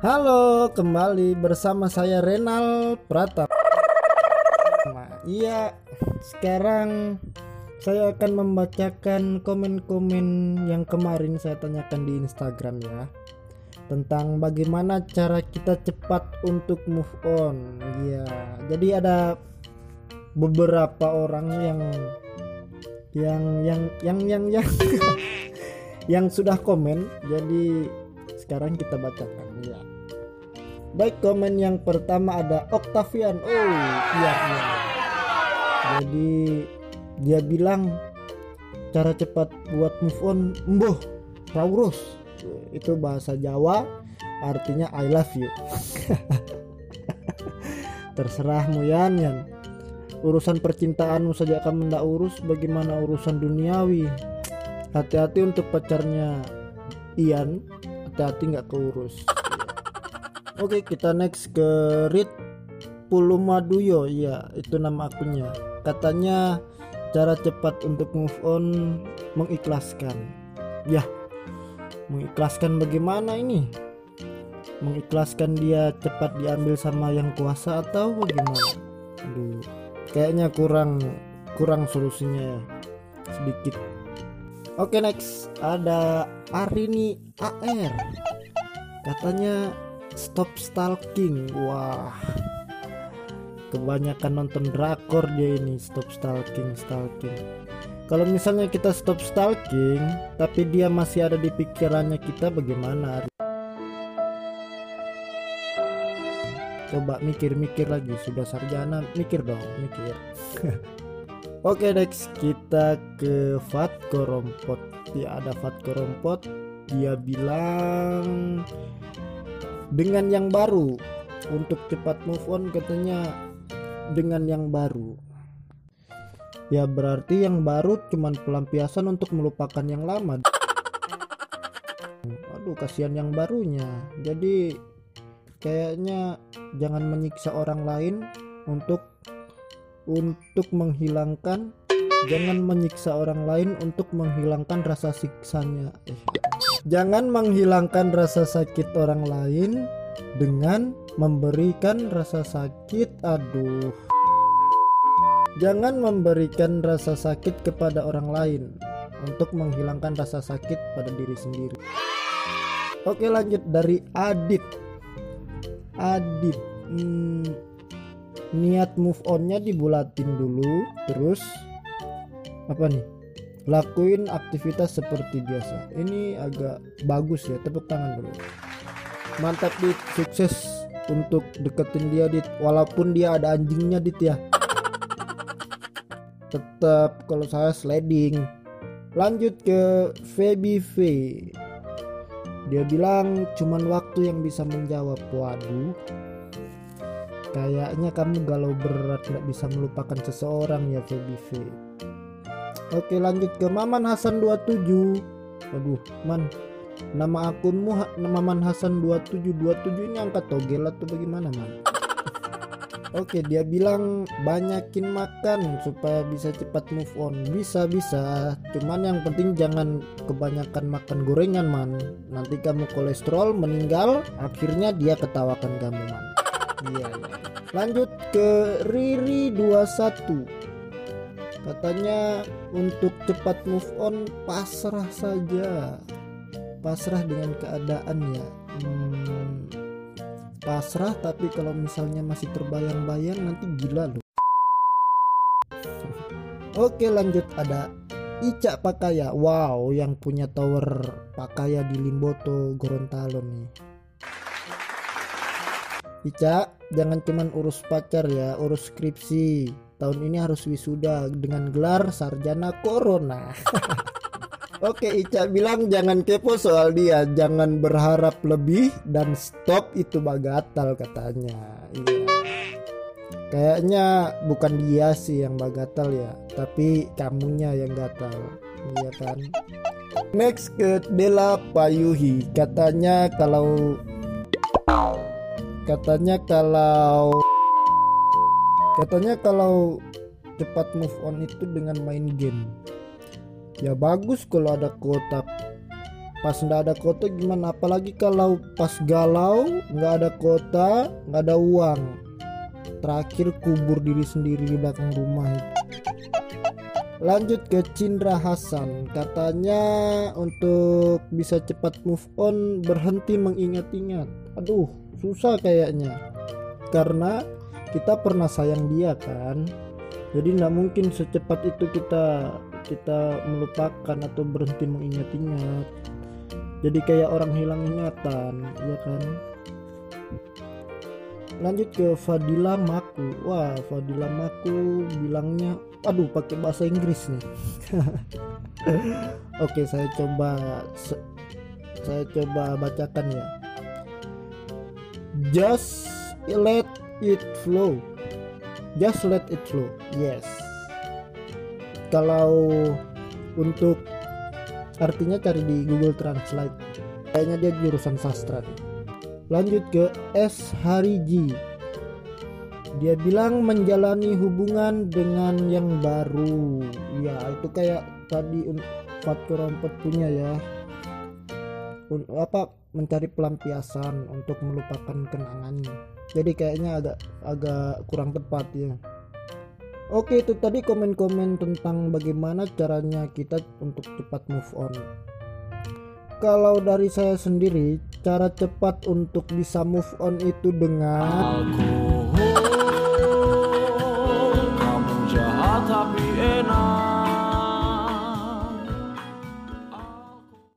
Halo, kembali bersama saya Renal Pratap. Nah, iya, sekarang saya akan membacakan komen-komen yang kemarin saya tanyakan di Instagram ya tentang bagaimana cara kita cepat untuk move on. Iya, jadi ada beberapa orang yang yang yang yang yang yang yang sudah komen. Jadi sekarang kita bacakan ya. Baik komen yang pertama ada Octavian. Oh iya iya. Jadi dia bilang cara cepat buat move on mboh Taurus itu bahasa Jawa artinya I love you. Terserahmu Yan Yan. Urusan percintaanmu saja kamu tidak urus bagaimana urusan duniawi. Hati-hati untuk pacarnya Ian, hati-hati nggak keurus. Oke kita next ke Rit Pulumaduyo. Ya itu nama akunnya. Katanya cara cepat untuk move on mengikhlaskan. Ya mengikhlaskan bagaimana ini? Mengikhlaskan dia cepat diambil sama yang kuasa atau bagaimana? Aduh kayaknya kurang kurang solusinya ya. Sedikit. Oke next. Ada Arini AR katanya stop stalking. Wah. Kebanyakan nonton drakor dia ini stop stalking stalking. Kalau misalnya kita stop stalking tapi dia masih ada di pikirannya kita bagaimana? Coba mikir-mikir lagi sudah sarjana mikir dong mikir. Oke next kita ke Fat Korompot. Ya ada Fat Korompot dia bilang dengan yang baru. Untuk cepat move on katanya dengan yang baru. Ya berarti yang baru cuman pelampiasan untuk melupakan yang lama. Aduh kasihan yang barunya. Jadi kayaknya jangan menyiksa orang lain untuk untuk menghilangkan jangan menyiksa orang lain untuk menghilangkan rasa siksanya. Eh, Jangan menghilangkan rasa sakit orang lain dengan memberikan rasa sakit. Aduh. Jangan memberikan rasa sakit kepada orang lain untuk menghilangkan rasa sakit pada diri sendiri. Oke, lanjut dari Adit. Adit. Hmm, niat move onnya dibulatin dulu, terus apa nih? Lakuin aktivitas seperti biasa. Ini agak bagus ya tepuk tangan dulu. Mantap dit. Sukses untuk deketin dia dit. Walaupun dia ada anjingnya dit ya. Tetap kalau saya sliding. Lanjut ke Feby V. Dia bilang cuman waktu yang bisa menjawab. Waduh. Kayaknya kamu galau berat nggak bisa melupakan seseorang ya Feby V Oke lanjut ke Maman Hasan 27 Aduh man. Nama akunmu Maman Hasan 2727 ini angkat togel atau bagaimana man? Oke dia bilang banyakin makan supaya bisa cepat move on. Bisa bisa. Cuman yang penting jangan kebanyakan makan gorengan man. Nanti kamu kolesterol meninggal Akhirnya dia ketawakan kamu man. Iya iya. Lanjut ke Riri 21 Katanya untuk cepat move on pasrah saja. Pasrah dengan keadaan ya. Hmm, pasrah tapi kalau misalnya masih terbayang-bayang nanti gila loh. Oke lanjut ada Ica Pakaya. Wow, yang punya tower Pakaya di Limboto Gorontalo nih. Ica, jangan cuman urus pacar ya, urus skripsi tahun ini harus wisuda dengan gelar sarjana corona. Oke Ica bilang jangan kepo soal dia. Jangan berharap lebih dan stop itu bagatal katanya. Iya. Kayaknya bukan dia sih yang bagatal ya Tapi kamunya yang gatal. Iya kan? Next ke Dela Payuhi. Katanya kalau Katanya kalau Katanya kalau cepat move on itu dengan main game. Ya bagus kalau ada kuota pas nggak ada kota gimana? Apalagi kalau pas galau nggak ada kota nggak ada uang. Terakhir kubur diri sendiri di belakang rumah itu. Lanjut ke Cindra Hasan. Katanya untuk bisa cepat move on berhenti mengingat-ingat. Aduh susah kayaknya. Karena kita pernah sayang dia kan? Jadi nggak mungkin secepat itu kita kita melupakan atau berhenti mengingat-ingat jadi kayak orang hilang ingatan ya kan? Lanjut ke Fadila Maku. Wah Fadila Maku bilangnya aduh pakai bahasa Inggris nih. Oke saya coba saya coba bacakan ya. Just let it flow. Just let it flow yes. Kalau untuk artinya cari di Google Translate. Kayaknya dia jurusan sastra. Nih. lanjut ke S. Hariji. Dia bilang menjalani hubungan dengan yang baru. Ya itu kayak tadi faktor empat punya ya apa mencari pelampiasan untuk melupakan kenangannya. Jadi kayaknya agak agak kurang tepat ya. Oke itu tadi komen-komen tentang bagaimana caranya kita untuk cepat move on. Kalau dari saya sendiri cara cepat untuk bisa move on itu dengan Aku